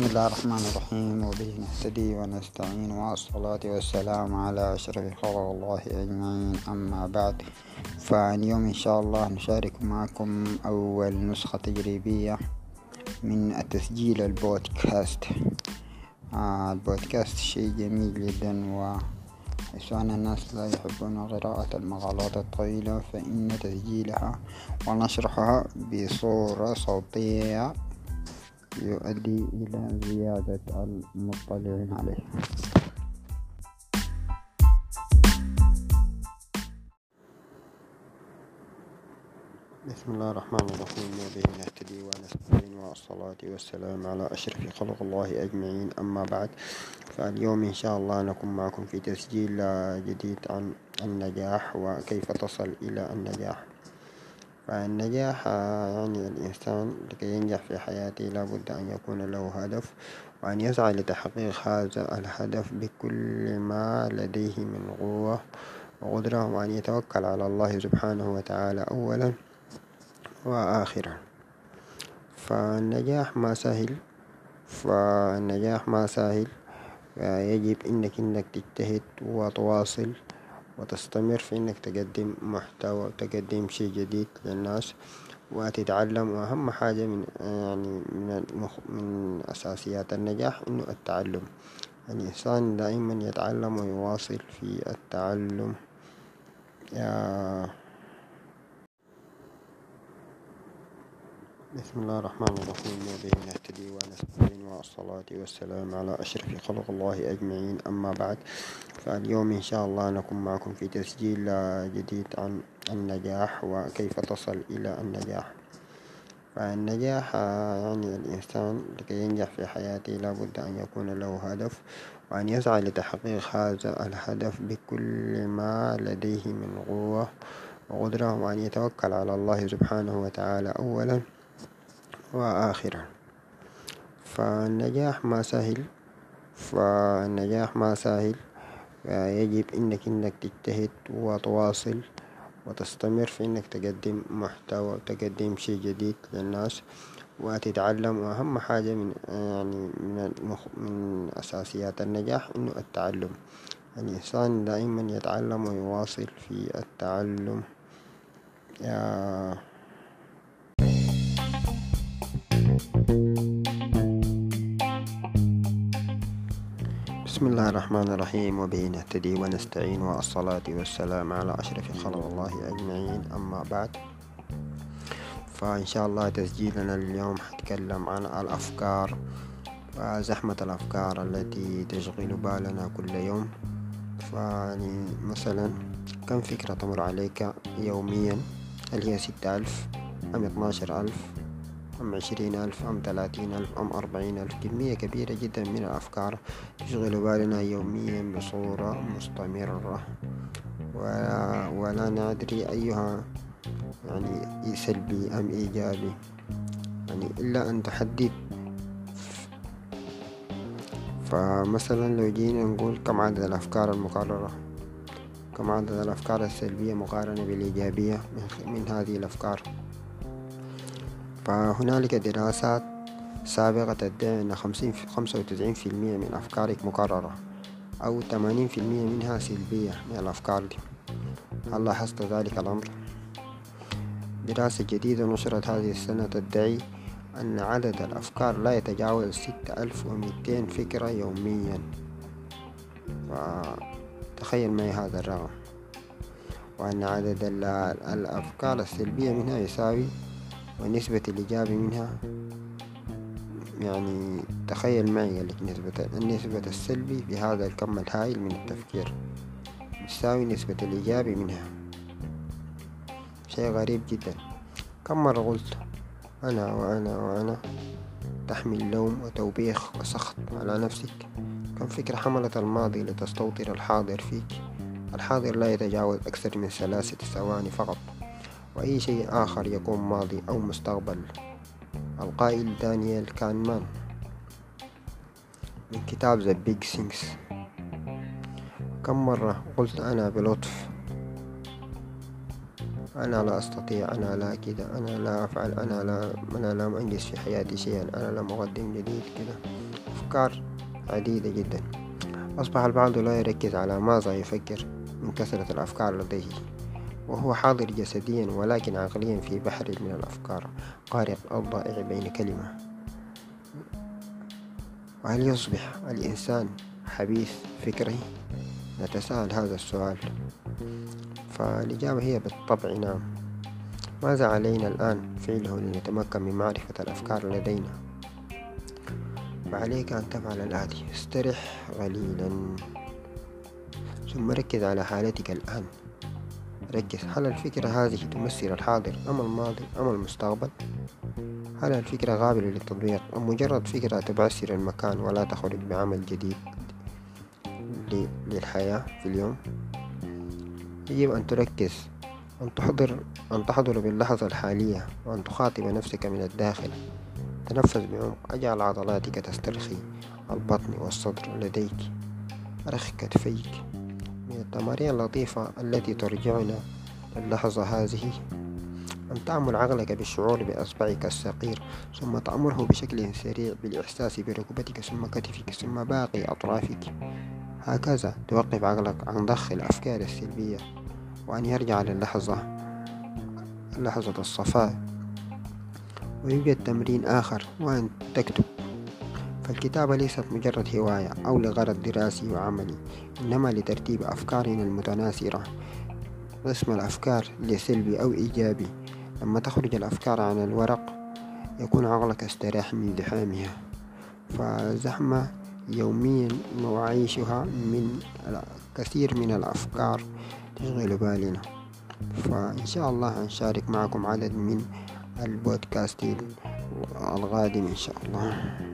بسم الله الرحمن الرحيم وبه نهتدي ونستعين والصلاة والسلام على أشرف خلق الله أجمعين. أما بعد فاليوم إن شاء الله نشارك معكم أول نسخة تجريبية من التسجيل البودكاست. آه البودكاست شيء جميل جدا و سواء الناس لا يحبون قراءة المقالات الطويلة فإن تسجيلها ونشرحها بصورة صوتية يؤدي إلى زيادة المطلعين عليه. بسم الله الرحمن الرحيم. وبه نهتدي ونستعين والصلاة والسلام على أشرف خلق الله أجمعين. أما بعد فاليوم إن شاء الله نكون معكم في تسجيل جديد عن النجاح وكيف تصل إلى النجاح. فالنجاح يعني الإنسان لكي ينجح في حياته لابد أن يكون له هدف وأن يسعى لتحقيق هذا الهدف بكل ما لديه من قوة وقدرة وأن يتوكل على الله سبحانه وتعالى أولا وآخرا. فالنجاح ما سهل فالنجاح ما سهل يجب إنك إنك تجتهد وتواصل وتستمر في إنك تقدم محتوى وتقدم شيء جديد للناس وتتعلم. وأهم حاجة من يعني من المخ من أساسيات النجاح إنه التعلم. الإنسان دائما يتعلم ويواصل في التعلم. بسم الله الرحمن الرحيم. وبه نهتدي ونستعين. والصلاة والسلام على أشرف خلق الله أجمعين. أما بعد فاليوم إن شاء الله نكون معكم في تسجيل جديد عن النجاح وكيف تصل إلى النجاح. فالنجاح يعني الإنسان لكي ينجح في حياته لابد أن يكون له هدف وأن يسعى لتحقيق هذا الهدف بكل ما لديه من قوة وقدرة وأن يتوكل على الله سبحانه وتعالى أولا وآخرا. فالنجاح ما سهل فالنجاح ما سهل يجب إنك إنك تجتهد وتواصل وتستمر في إنك تقدم محتوى وتقدم شيء جديد للناس وتتعلم. وأهم حاجة من يعني من المخ من أساسيات النجاح إنه التعلم. الإنسان دائما يتعلم ويواصل في التعلم. يا بسم الله الرحمن الرحيم وبه نهتدي ونستعين والصلاة والسلام على أشرف خلق الله أجمعين أما بعد فإن شاء الله تسجيلنا اليوم حتكلم عن الأفكار وزحمة الأفكار التي تشغل بالنا كل يوم فيعني مثلا كم فكرة تمر عليك يوميا هل هي ستة ألف أم اثناشر ألف أم عشرين ألف أم ثلاثين ألف أم أربعين ألف. كمية كبيرة جدا من الأفكار تشغل بالنا يوميا بصورة مستمرة. ولا, ولا ندري أيها يعني سلبي أم إيجابي. يعني إلا أن تحدد فمثلا لو جينا نقول كم عدد الأفكار المكررة كم عدد الأفكار السلبية مقارنة بالإيجابية من هذه الأفكار؟ فهنالك دراسات سابقة تدعي أن خمسين خمسة وتسعين في المية من أفكارك مكررة أو ثمانين في المية منها سلبية من الأفكار دي. هل لاحظت ذلك الأمر؟ دراسة جديدة نشرت هذه السنة تدعي أن عدد الأفكار لا يتجاوز ستة ألف ومئتين فكرة يوميا. فتخيل معي هذا الرقم. وأن عدد الأفكار السلبية منها يساوي ونسبة الإيجابي منها يعني تخيل معي نسبة النسبة السلبي في هذا الكم الهائل من التفكير. تساوي نسبة الإيجابي منها. شيء غريب جدا. كم مرة قلت أنا وأنا وأنا تحمل لوم وتوبيخ وسخط على نفسك؟ كم فكرة حملت الماضي لتستوطن الحاضر فيك؟ الحاضر لا يتجاوز أكثر من ثلاثة ثواني فقط. وأي شيء آخر يكون ماضي أو مستقبل. القائل دانيال كانمان. من كتاب The Big Things. كم مرة قلت أنا بلطف؟ أنا لا أستطيع أنا لا كده أنا لا أفعل أنا لا أنا لا أنجز في حياتي شيئا أنا لم أقدم جديد كده الأفكار عديدة جدا. أصبح البعض لا يركز على ماذا يفكر من كثرة الأفكار لديه. وهو حاضر جسديا ولكن عقليا في بحر من الأفكار قارق الضائع بين كلمة. وهل يصبح الإنسان حبيث فكري؟ نتساءل هذا السؤال. فالإجابة هي بالطبع نعم. ماذا علينا الآن؟ فعله لنتمكن من معرفة الأفكار لدينا؟ وعليك أن تفعل الآتي استرح قليلا ثم ركز على حالتك الآن. ركز هل الفكرة هذه تمثل الحاضر أم الماضي أم المستقبل؟ هل الفكرة قابلة للتطبيق أم مجرد فكرة تبعثر المكان ولا تخرج بعمل جديد للحياة في اليوم؟ يجب أن تركز أن تحضر أن تحضر باللحظة الحالية وأن تخاطب نفسك من الداخل. تنفس بعمق. أجعل عضلاتك تسترخي. البطن والصدر لديك. أرخ كتفيك من التمارين اللطيفة التي ترجعنا للحظة هذه. أن تعمل عقلك بالشعور بأصبعك الصغير ثم تأمره بشكل سريع بالإحساس بركبتك ثم كتفك ثم باقي أطرافك. هكذا توقف عقلك عن ضخ الأفكار السلبية وأن يرجع للحظة لحظة الصفاء. ويوجد تمرين آخر وأن تكتب. فالكتابة ليست مجرد هواية أو لغرض دراسي وعملي إنما لترتيب أفكارنا المتناثرة قسم الأفكار لسلبي أو إيجابي. لما تخرج الأفكار عن الورق يكون عقلك استراح من زحامها. فزحمة يوميا نعيشها من كثير من الأفكار تشغل بالنا. فإن شاء الله هنشارك معكم عدد من البودكاست القادم إن شاء الله.